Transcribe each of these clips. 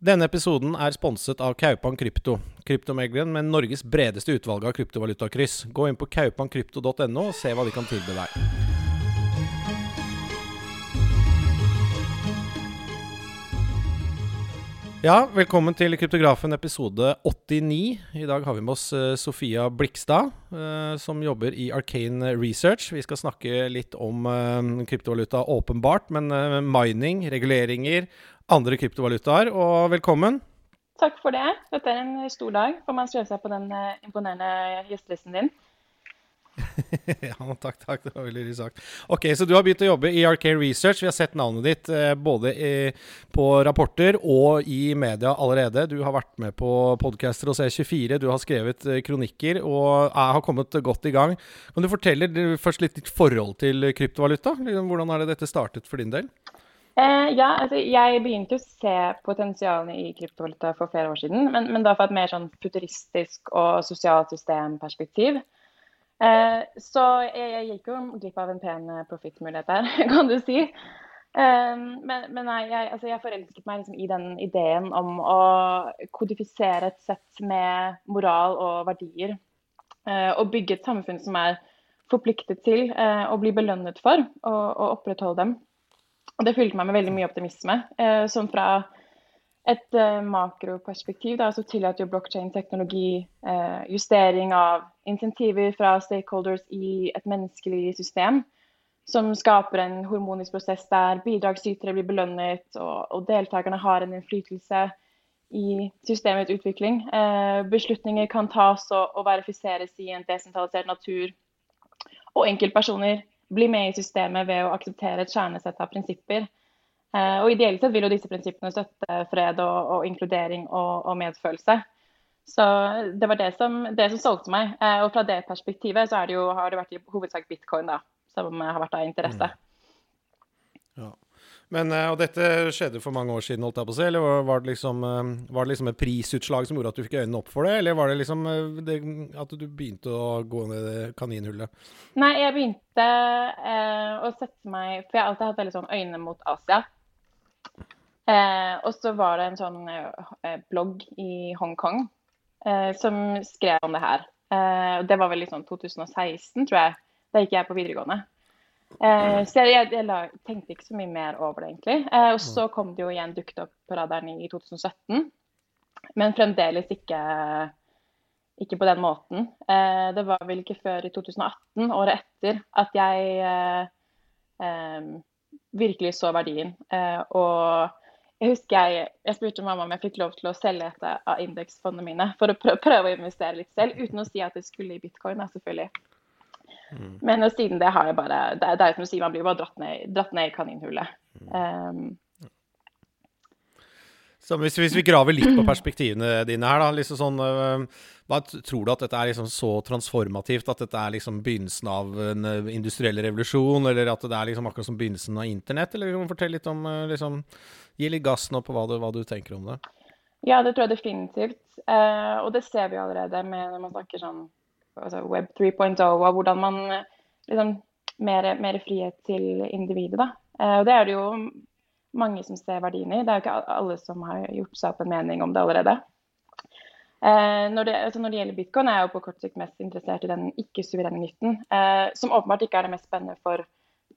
Denne episoden er sponset av Kaupan Krypto, kryptomegleren med Norges bredeste utvalg av kryptovalutakryss. Gå inn på kaupankrypto.no og se hva de kan tilby deg. Ja, velkommen til Kryptografen episode 89. I dag har vi med oss eh, Sofia Blikstad, eh, som jobber i Arcane Research. Vi skal snakke litt om eh, kryptovaluta åpenbart, men mining, reguleringer, andre kryptovalutaer. Og velkommen. Takk for det. Dette er en stor dag. Får man skrive seg på den eh, imponerende gjestelisten din. ja, takk, takk. Det var veldig hyggelig sagt. Ok, Så du har begynt å jobbe i Arcane Research. Vi har sett navnet ditt eh, både på rapporter og i media allerede. Du har vært med på podcaster hos E24, du har skrevet eh, kronikker og jeg har kommet godt i gang. Kan du fortelle først litt ditt forhold til kryptovaluta? Liksom, Hvordan har dette startet for din del? Eh, ja, altså jeg begynte å se potensialene i kryptovaluta for flere år siden, men, men da fra et mer sånn futuristisk og sosialt systemperspektiv. Eh, så jeg, jeg gikk jo glipp av en pen eh, profittmulighet der, kan du si. Eh, men, men nei, jeg, altså jeg, forelsket meg liksom i den ideen om å kodifisere et sett med moral og verdier. Eh, og bygge et samfunn som er forpliktet til eh, å bli belønnet for å opprettholde dem. Og det fylte meg med veldig mye optimisme. Eh, som fra et uh, makroperspektiv da, så tillater jo blokkjedeteknologi uh, justering av insentiver fra stakeholders i et menneskelig system, som skaper en hormonisk prosess der bidragsytere blir belønnet, og, og deltakerne har en innflytelse i systemets utvikling. Beslutninger kan tas og, og, verifiseres i en desentralisert natur, og enkeltpersoner blir med i systemet ved å akseptere et kjernesett av prinsipper Eh, og Ideelt sett vil jo disse prinsippene støtte fred og, og inkludering og, og, medfølelse. Så Det var det som, det som solgte meg. Eh, og Fra det perspektivet så det jo, har det vært i hovedsak bitcoin da, som har vært av interesse. Mm. Ja. Men, eh, og dette skjedde for mange år siden, holdt jeg på å si, eller var det, liksom, var det liksom et prisutslag som gjorde at du fikk øynene opp for det, eller var det liksom det, at du begynte å gå ned det kaninhullet? Nei, jeg begynte eh, å sette meg For jeg har alltid hatt veldig sånn øyne mot Asia. Eh, og så var det en sånn eh, blogg i Hongkong eh, som skrev om det her. Eh, det var vel i sånn 2016, tror jeg. Da gikk jeg på videregående. Eh, så jeg, jeg, jeg, tenkte ikke så mye mer over det, egentlig. Eh, og så kom det jo igjen dukket opp på radaren i 2017. Men fremdeles ikke, ikke på den måten. det var vel ikke før i 2018, året etter, at jeg virkelig så verdien. og jeg husker jeg, jeg spurte mamma om jeg fikk lov til å selge et av indeksfondene mine for å prøve å investere litt selv, uten å si at det skulle i bitcoin, selvfølgelig. Mm. Men siden det har jeg bare Det, det er som du sier, man blir bare dratt ned, dratt ned i kaninhullet. Um, så hvis, hvis, vi graver litt på perspektivene dine her, da. Liksom sånn, uh, hva Tror du at dette er liksom så transformativt at dette er liksom begynnelsen av en uh, industriell revolusjon, eller at det er liksom akkurat som begynnelsen av internett? Eller kan du fortelle litt om uh, liksom, Gi litt gass nå på hva du, hva du, tenker om det. Ja, det tror jeg definitivt. og det ser vi allerede med når man snakker sånn altså Web 3.0 og hvordan man liksom mer, mer frihet til individet, da. og det er det jo mange som ser verdien i. Det er jo ikke alle som har gjort seg opp en mening om det allerede. Eh, når, det, altså når, det, gjelder bitcoin, er jeg jo på kort sikt mest interessert i den ikke-suverene nytten. Eh, som åpenbart ikke er det mest spennende for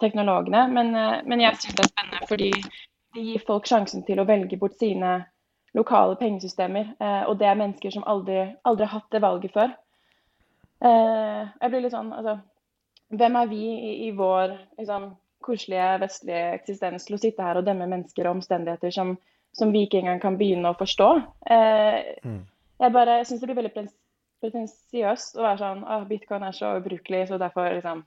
teknologene, men, eh, men jeg syns det er spennende fordi det gir folk sjansen til å velge bort sine lokale pengesystemer. Eh, og det er mennesker som aldri har hatt det valget før. Eh, jeg blir litt sånn, altså Hvem er vi i, i vår liksom, koselige vestlige eksistens til å sitte her og dømme mennesker og omstendigheter som, som vi ikke engang kan begynne å forstå. Eh, mm. Jeg bare syns det blir veldig pretensiøst å være sånn at bitcoin er så ubrukelig, så derfor liksom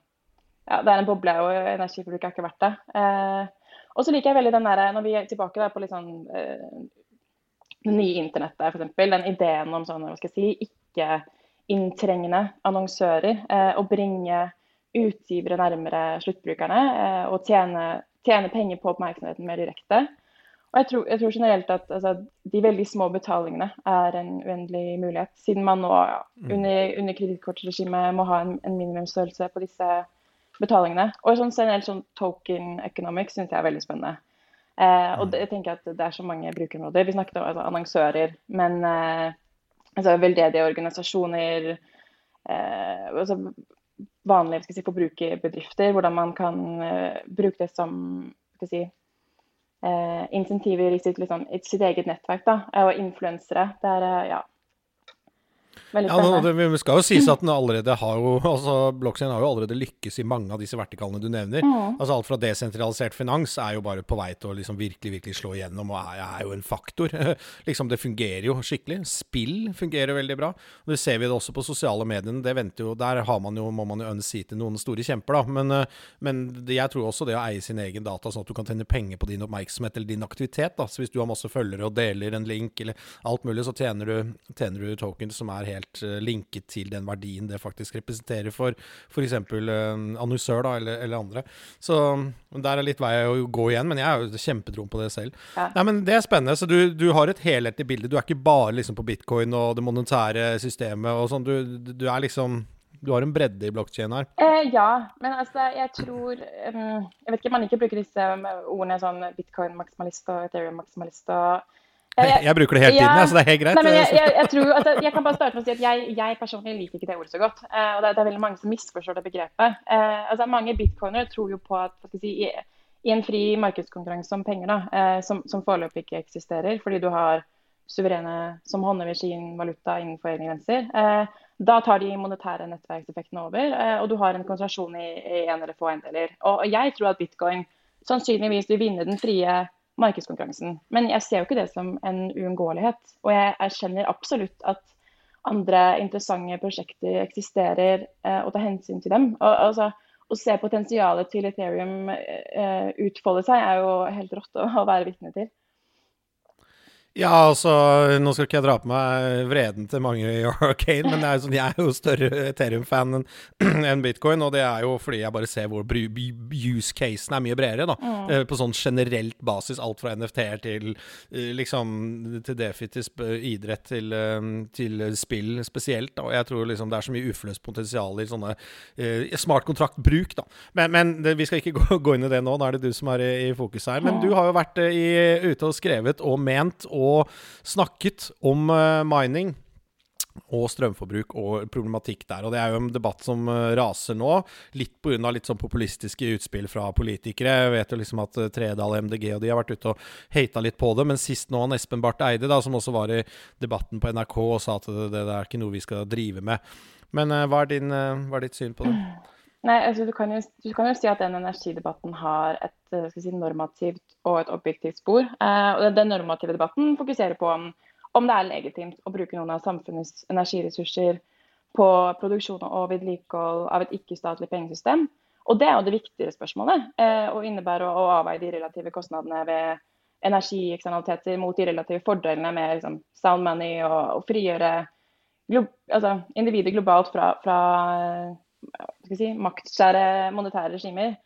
Ja, det er en boble, og energiforbruk er ikke verdt det. Eh, og så liker jeg veldig den der, når vi er tilbake der på litt sånn eh, det nye internettet, f.eks. Den ideen om sånn, hva skal jeg si, ikke-inntrengende annonsører. Eh, å bringe utgivere nærmere sluttbrukerne eh, og tjene, tjene, penger på oppmerksomheten mer direkte. Og jeg tror, jeg tror generelt at altså, de veldig små betalingene er en uendelig mulighet, siden man nå ja, mm. under, under kredittkortregimet må ha en, en minimumsstørrelse på disse betalingene. Og sånn generelt sånn token economics syns jeg er veldig spennende. Eh, og det, jeg tenker at det er så mange brukerområder. Vi snakket om altså, annonsører, men eh, altså, veldedige organisasjoner, eh, altså, vanlige si, forbrukerbedrifter, hvordan man kan eh, bruke det som si, eh, insentiver i sitt, liksom, i sitt, eget nettverk. Da, og influensere. Det er uh, ja, Veldig Ja, det, det skal jo sies at den allerede har jo altså Blockchain har jo allerede lykkes i mange av disse vertikalene du nevner. Mm. Altså Alt fra desentralisert finans er jo bare på vei til å liksom virkelig virkelig slå igjennom, og er, er jo en faktor. liksom Det fungerer jo skikkelig. Spill fungerer veldig bra. Og Det ser vi det også på sosiale mediene. Det venter jo, Der har man jo, må man jo til noen store kjemper, da. Men, eh, men jeg tror også det å eie sin egen data, sånn at du kan tjene penger på din oppmerksomhet eller din aktivitet. da, så Hvis du har masse følgere og deler en link eller alt mulig, så tjener du, tjener du tokens som er helt helt eh, linket til den verdien det faktisk representerer for f.eks. Eh, annonsør da, eller, eller, andre. Så der er litt vei å gå igjen, men jeg er jo kjempetroen på det selv. Ja. Nei, men Det er spennende. Så du, du har et helhetlig bilde. Du er ikke bare liksom på bitcoin og det monetære systemet og sånn. Du, du, er liksom du har en bredde i blokkjeden her? Eh, ja, men altså, jeg tror um, Jeg vet ikke, man ikke bruker disse ordene sånn bitcoin-maksimalist og ethereum-maksimalist og jeg, jeg, bruker det hele tiden, ja, så det er helt greit. Nei, jeg, jeg, tror, altså, jeg, kan bare starte med å si at jeg, personlig liker ikke det ordet så godt. Uh, og det det er, veldig mange som misforstår det begrepet. Altså, mange bitcoinere tror jo på at si, i, i, en fri markedskonkurranse om penger, da, som, som foreløpig ikke eksisterer, fordi du har suverene som håndhever sin valuta innenfor egne grenser, da tar de monetære nettverkseffektene over, og du har en konsentrasjon i, i en eller få eiendeler. Og, og jeg tror at bitcoin sannsynligvis vil vinne den frie markedskonkurransen. Men jeg ser jo ikke det som en uunngåelighet. Og jeg erkjenner absolutt at andre interessante prosjekter eksisterer, eh, og tar hensyn til dem. Og, altså, å se potensialet til Ethereum eh, utfolde seg, er jo helt rått å, å være vitne til. Ja, altså, nå skal ikke jeg dra på meg vreden til mange i Arcane, men er sånn, jeg er jo større Ethereum-fan enn bitcoin, og det er jo fordi jeg bare ser hvor use-casen er mye bredere, da. Mm. Eh, på sånn generelt basis, alt fra NFT-er til eh, liksom til defi, til idrett, til, eh, til, spill spesielt, da. Og jeg tror liksom det er så mye uforløst potensial i sånne uh, smart kontraktbruk, da. Men, men det, vi skal ikke gå, gå, inn i det nå, da er det du som er i, i fokus her. Men du har jo vært i, ute og skrevet og ment. og og snakket om uh, mining og strømforbruk og problematikk der. Og Det er jo en debatt som uh, raser nå, litt pga. litt sånn populistiske utspill fra politikere. Jeg vet jo liksom at uh, Tredal, MDG og de har vært ute og hata litt på det. Men sist nå han Espen Barth Eide, da, som også var i debatten på NRK og sa at det, det, er ikke noe vi skal drive med. Men hva, er din, hva, er ditt syn på det? Nei, altså du kan, jo, du kan, jo, si at den energidebatten har et si, normativt og et objektivt spor. Eh, og Den normative debatten fokuserer på om, om, det er legitimt å bruke noen av samfunnets energiressurser på produksjon og vedlikehold av et ikke-statlig pengesystem. Og Det er jo det viktigere spørsmålet, eh, og innebærer å, å avveie de relative kostnadene ved energieksternaliteter mot de relative fordelene med liksom, sound money og, og frigjøre glo altså, individet globalt fra, fra si, maktskjære monetære regimer.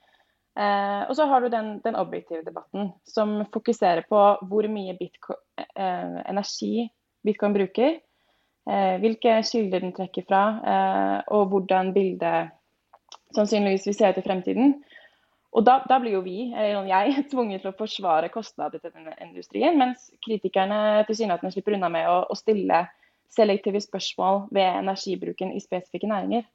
Eh, og så har du den, den, objektive debatten som fokuserer på hvor mye bitcoin, eh, energi bitcoin bruker. Eh, hvilke kilder den trekker fra, eh, og hvordan bildet sannsynligvis vil se ut i fremtiden. Og da, da, blir jo vi, eller jeg, tvunget til å forsvare kostnader til denne industrien, mens kritikerne tilsynelatende slipper unna med å, å stille selektive spørsmål ved energibruken i spesifikke næringer.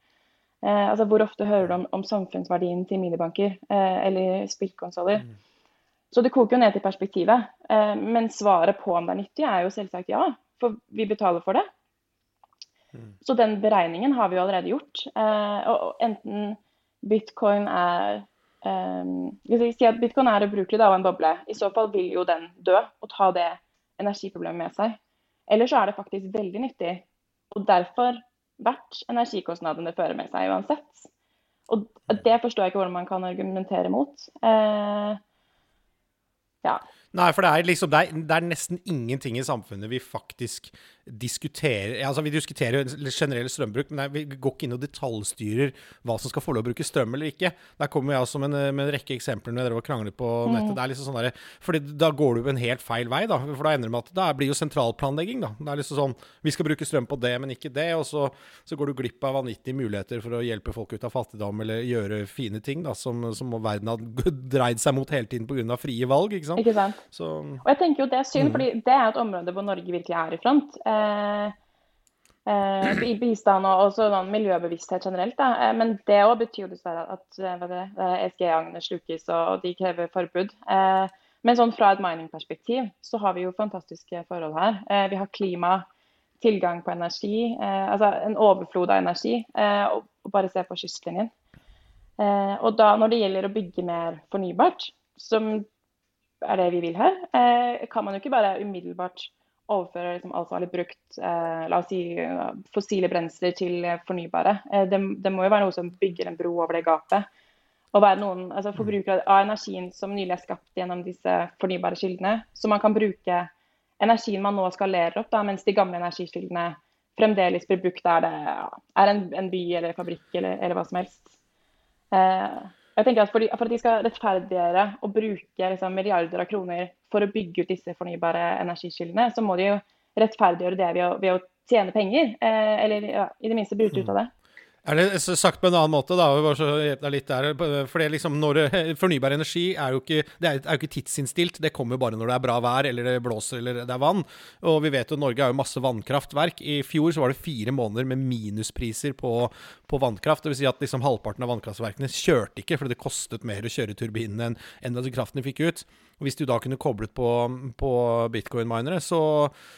Eh, altså Hvor ofte hører du om, om samfunnsverdien til minibanker eh, eller spillkonsoller? Mm. Så det koker jo ned til perspektivet. Eh, men svaret på om det er nyttig, er jo selvsagt ja. For vi betaler for det. Mm. Så den beregningen har vi jo allerede gjort. Eh, og enten bitcoin er Vi si at bitcoin er ubrukelig av en boble. I så fall vil jo den dø og ta det energiproblemet med seg. Eller så er det faktisk veldig nyttig. Og derfor verdt energikostnadene det fører med seg uansett. Og det forstår jeg ikke hvordan man kan argumentere mot. Eh, ja. Nei, for det er, liksom, det, er, det er, nesten ingenting i samfunnet vi faktisk diskuterer altså Vi diskuterer generell strømbruk, men vi går ikke inn og detaljstyrer hva som skal få lov å bruke strøm eller ikke. Der kommer jeg også med en, med en rekke eksempler når dere kranglet på mm. nettet. Det er liksom sånn der, fordi Da går du en helt feil vei, da. For da ender det med at det blir jo sentralplanlegging. da. Det er liksom sånn Vi skal bruke strøm på det, men ikke det. Og så, så går du glipp av vanvittige muligheter for å hjelpe folk ut av fattigdom eller gjøre fine ting da, som, som verden har dreid seg mot hele tiden pga. frie valg. ikke sant? Ikke sant? Så, og jeg tenker jo det er synd, mm. fordi det er et område hvor Norge virkelig er i front. Eh, eh, bistand og også sånn miljøbevissthet generelt. Da. Eh, men det òg betyr jo dessverre at ESG-agene slukes og de krever forbud. Eh, men sånn fra et mining-perspektiv så har vi jo fantastiske forhold her. Eh, vi har klima, tilgang på energi, eh, altså en overflod av energi. og bare se på kystlinjen. og da når det gjelder å bygge mer fornybart, som er det vi vil her, kan man jo ikke bare umiddelbart overføre liksom blitt brukt, eh, la oss si fossile brensler til fornybare. Eh, det, det, må jo være noe som bygger en bro over det gapet. Og være noen altså forbrukere forbruker av energien som nylig er skapt gjennom disse fornybare kildene. Så man kan bruke energien man nå skalerer opp, da, mens de gamle energikildene fremdeles blir brukt der det er en, en by eller fabrikk eller, eller hva som helst. Eh, jeg tenker at for, de, for, at de skal rettferdiggjøre og bruke liksom, milliarder av kroner for å bygge ut disse fornybare energikildene, så må de jo rettferdiggjøre det ved å, ved å tjene penger. Eh, eller ja, i det minste bruke ut av det. Er det sagt på en annen måte, da, litt der, for det liksom når, Fornybar energi er jo, ikke, det er, er jo ikke tidsinnstilt. Det kommer bare når det er bra vær, eller det blåser, eller det er vann. Og vi vet jo Norge har jo masse vannkraftverk. I fjor så var det fire måneder med minuspriser på, på vannkraft. Dvs. Si at liksom halvparten av vannkraftverkene kjørte ikke fordi det kostet mer å kjøre turbinene enn, enn kraften de fikk ut. Og Hvis du da kunne koblet på, på bitcoin-minere, så,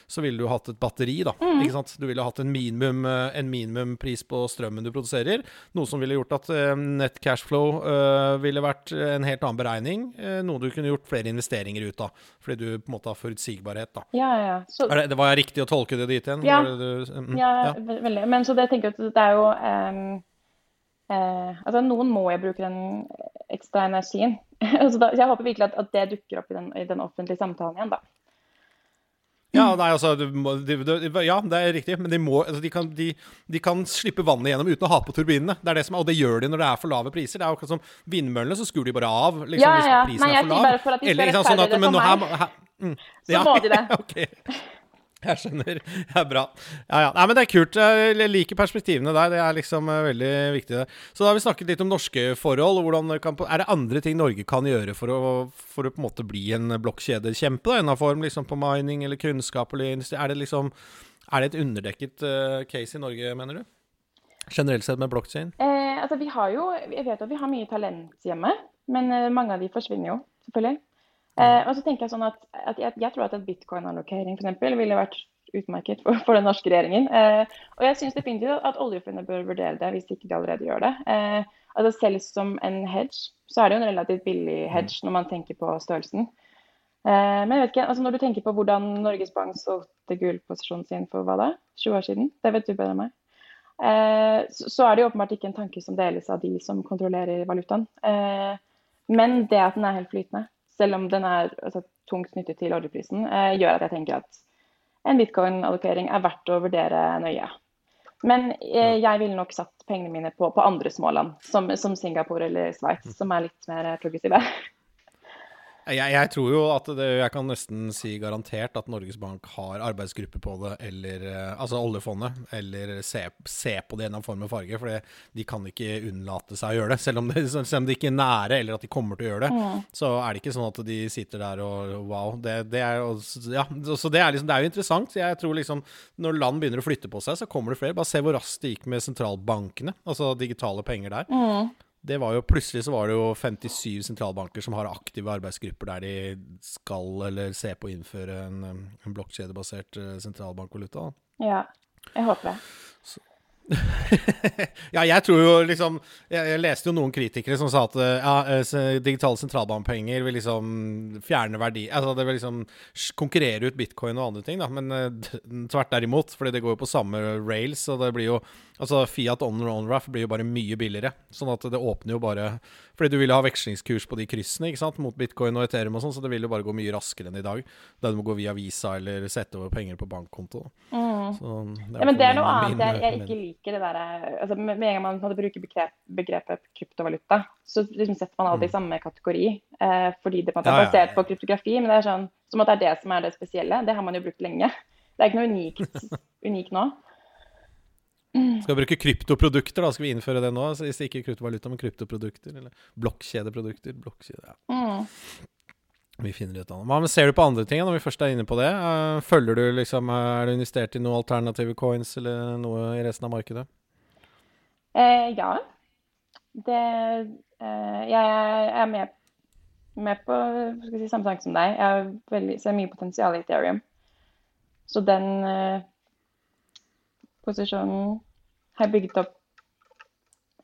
så, ville du hatt et batteri. da, mm. ikke sant? Du ville hatt en minimum, eh, en minimumpris på strømmen du produserer. Noe som ville gjort at uh, net cashflow uh, ville vært en helt annen beregning. Noe du kunne gjort flere investeringer ut av. Fordi du på en måte har forutsigbarhet. da. Ja, ja. Så, det, det var jeg riktig å tolke det dit igjen? Ja, det, mm, ja, ja, veldig. Men så det tenker jeg at det er jo um Eh, altså Noen må jeg bruke den ekstra energien. så da, jeg håper virkelig at, at det dukker opp i den, i den, offentlige samtalen igjen, da. Ja, nei, altså, må, de, de, ja, det er riktig, men de, må, altså, de, kan, de, kan, slippe vannet gjennom uten å ha på turbinene. Det er det som og det gjør de når det er for lave priser. Det er akkurat som vindmøllene, så skrur de bare av liksom, ja, ja. hvis prisen Nei, er for lav. Eller, liksom, sånn at, men, meg. Her, her, mm, så må de det. okay. Jeg skjønner. Det er bra. Ja, ja. Nei, men det er kult. Jeg liker perspektivene der. Det er liksom uh, veldig viktig. Det. Så da har vi snakket litt om norske forhold. hvordan kan, Er det andre ting Norge kan gjøre for å, for å på en måte bli en blokkjedekjempe? I en form liksom på mining eller kunnskap eller industri? Er det liksom Er det et underdekket uh, case i Norge, mener du? Generelt sett med blokkjede? Eh, altså, vi har jo Jeg vet at vi har mye talent hjemme, men uh, mange av de forsvinner jo, selvfølgelig. Eh, og så tenker Jeg sånn at, at jeg, jeg, tror at en bitcoin-allokering ville vært utmerket for, for, den norske regjeringen. Eh, og jeg syns definitivt at oljefondet bør vurdere det, hvis ikke de allerede gjør det. Eh, altså Selv som en hedge, så er det jo en relativt billig hedge når man tenker på størrelsen. Eh, men jeg vet ikke, altså når du tenker på hvordan Norges Bank solgte gullposisjonen sin for hva da? 20 år siden, det vet du bedre enn meg. Eh, så, så, er det jo åpenbart ikke en tanke som deles av de som kontrollerer valutaen. Eh, men det at den er helt flytende selv om den er altså, tungt knyttet til oljeprisen, eh, gjør at jeg tenker at en bitcoin-allokering er verdt å vurdere nøye. Men eh, jeg ville nok satt pengene mine på, på andre småland, som, som Singapore eller Sveits, som er litt mer progressive. Jeg, jeg, tror jo at det, jeg kan nesten si garantert at Norges Bank har arbeidsgruppe på det, eller eh, altså oljefondet, eller se, se på det gjennom form og farge. For de kan ikke unnlate seg å gjøre det. Selv om, det, selv om de ikke er nære, eller at de kommer til å gjøre det, mm. så er det ikke sånn at de sitter der og wow. Det, det er, ja, så det er, liksom, det er jo interessant. Jeg tror liksom når land begynner å flytte på seg, så kommer det flere. Bare se hvor raskt det gikk med sentralbankene, altså digitale penger der. Mm det var jo Plutselig så var det jo 57 sentralbanker som har aktive arbeidsgrupper der de skal eller ser på å innføre en, en blokkjedebasert eh, sentralbankvaluta. Ja, jeg håper det. Så, ja, jeg tror jo liksom jeg, jeg, leste jo noen kritikere som sa at ja, eh, digitale sentralbanepenger vil liksom fjerne verdi Altså det vil liksom konkurrere ut bitcoin og andre ting, da. Men uh, tvert derimot, fordi det går jo på samme rails, og det blir jo Altså Fiat on on-raff blir jo bare mye billigere. Sånn at det åpner jo bare Fordi du vil ha vekslingskurs på de kryssene ikke sant, mot bitcoin og Ethereum og sånn, så det vil jo bare gå mye raskere enn i dag. Da du må gå via Visa eller sette over penger på bankkonto. Mm. Så, ja, men det er noe annet jeg, jeg ikke liker det derre altså, Med en gang man brukt begrep, begrepet kryptovaluta, så liksom setter man alt i mm. samme kategori. Eh, fordi det på en måte er basert på kryptografi. Men det er sånn som at det er det som er det spesielle. Det har man jo brukt lenge. Det er ikke noe unikt, unikt nå. Skal vi bruke kryptoprodukter, da? Skal vi innføre det nå? Hvis ikke kryptovaluta, men kryptoprodukter. Eller blokkjedeprodukter. Blokkjede, ja. Mm. Vi finner ut av det. Men ser du på andre ting når vi først er inne på det? Eh, følger du liksom Er du investert i noen alternative coins eller noe i resten av markedet? Eh, ja. Det eh, Jeg er med, med på si, samme tanke som deg. Jeg veldig, ser mye potensial i Ethereum. Så den eh, posisjonen har jeg bygget opp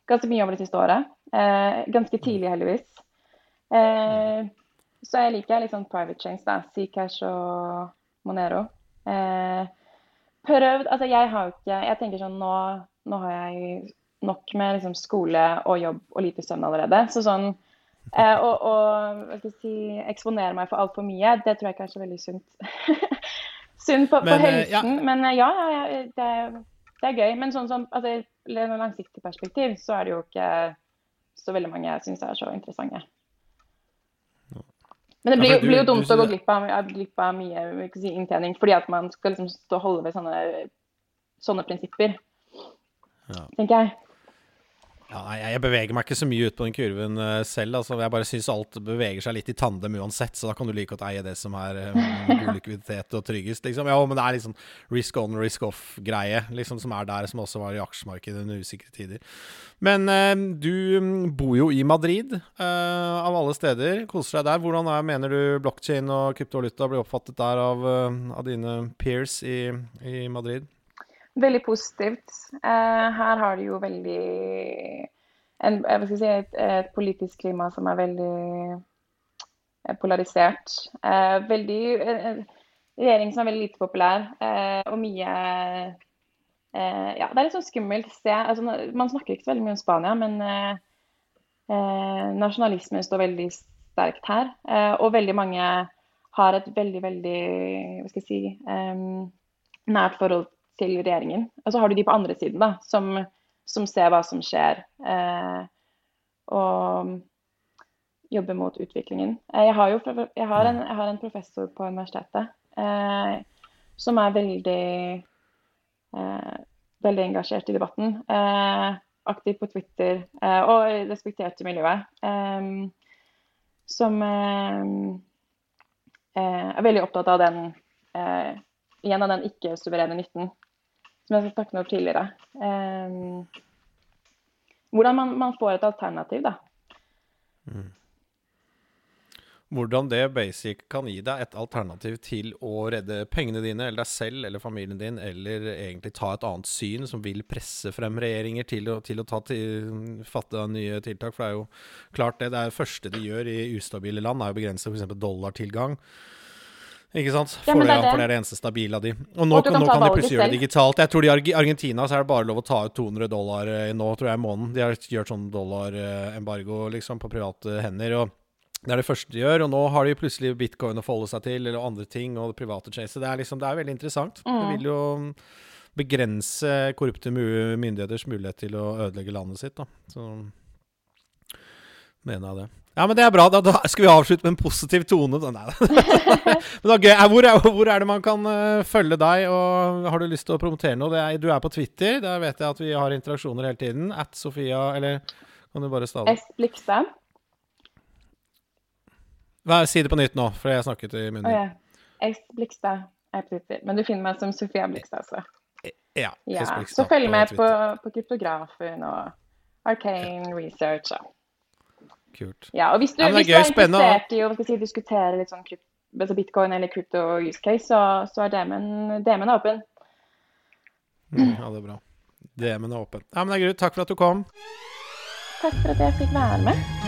ganske mye over det siste året. Eh, ganske tidlig, heldigvis. Eh, så jeg liker litt sånn private chains, da. Zcash og Monero. Eh, prøvd Altså, jeg har jo ikke Jeg tenker sånn nå, nå har jeg nok med liksom, skole og jobb og lite søvn allerede. Så sånn eh, Å hva skal jeg si, eksponere meg for altfor mye, det tror jeg ikke er veldig sunt. sunt på, men, på helsen. Ja. Men ja, ja, det, det, er gøy. Men sånn som altså, langsiktig perspektiv, så er det jo ikke så veldig mange jeg syns er så interessante. Men det blir, ja, du, blir jo dumt du, å gå glipp av, glipp av mye si, inntjening fordi at man skal liksom stå og holde ved sånne, sånne prinsipper, ja. tenker jeg. Ja, jeg beveger meg ikke så mye ut på den kurven uh, selv. Altså, jeg bare syns alt beveger seg litt i tandem uansett, så da kan du like godt eie det som er um, god likviditet og tryggest. Liksom. Ja, men det er liksom risk on, risk off-greie liksom, som er der, som også var i aksjemarkedet under usikre tider. Men uh, du mm, bor jo i Madrid, uh, av alle steder. Koser deg der. Hvordan er, mener du blokkjede og kryptovaluta blir oppfattet der av, av dine peers i, i Madrid? Veldig positivt. Eh, her har du jo veldig en, si, et, et, politisk klima som er veldig eh, polarisert. Eh, veldig, en regjering som er veldig lite populær, og mye Ja, det er litt sånn skummelt sted. Altså, man snakker ikke så veldig mye om Spania, men nasjonalismen står veldig sterkt her. og veldig mange har et veldig, veldig hva skal jeg si, nært forhold til regjeringen. Og så har du de på andre siden, da, som, som ser hva som skjer. Eh, og jobber mot utviklingen. Eh, jeg har jo jeg har en, jeg har en professor på universitetet eh, som er veldig eh, veldig engasjert i debatten. Eh, aktiv på Twitter eh, og respektert i miljøet. som er veldig opptatt av den igjen av den ikke-suverene nytten som jeg snakket om tidligere. Eh, hvordan man, man, får et alternativ, da. Mm. Hvordan det basic kan gi deg et alternativ til å redde pengene dine, eller deg selv eller familien din, eller egentlig ta et annet syn som vil presse frem regjeringer til å, til å ta til, fatte nye tiltak. For det er jo klart det, det er det første de gjør i ustabile land, er å begrense f.eks. dollartilgang. Ikke sant? Ja, for, det, ja, for det er det eneste stabile av de. Og nå, og kan, nå kan de plutselig gjøre det digitalt. Jeg tror i Argentina så er det bare lov å ta ut 200 dollar eh, nå, tror jeg, i måneden. De har gjort sånn dollarembargo, eh, liksom, på private hender. og det er det første de gjør, og nå har de plutselig bitcoin å forholde seg til, eller andre ting, og det private chaset. Det er liksom, det er veldig interessant. Mm. Det vil jo mm, begrense korrupte myndigheters mulighet til å ødelegge landet sitt, da. Så mener jeg det. Ja, men det er bra. Da, da skal vi avslutte med en positiv tone. Nei, men da, gøy. Hvor, er, hvor er det man kan uh, følge deg, og har du lyst til å promotere noe? Er, du er på Twitter. Der vet jeg at vi har interaksjoner hele tiden. At Sofia Eller kan du bare stave? S. Blikstad. Si det på nytt nå, for jeg snakket i munnen. Oh, ja. S. Blikstad er på Twitter. Men du finner meg som Sofia Blikstad, altså. Ja. ja. Så følg med på, på kryptografen og Arcane Research. Ja. Kult. Ja, og hvis du, ja, hvis du er, interessert i å si, diskutere litt sånn altså bitcoin eller crypto use case, så, så er DM-en åpen. Mm, ja, det er bra. DM-en er åpen. Ja, men det er greit. Takk for at du kom. Takk for at jeg fikk være med.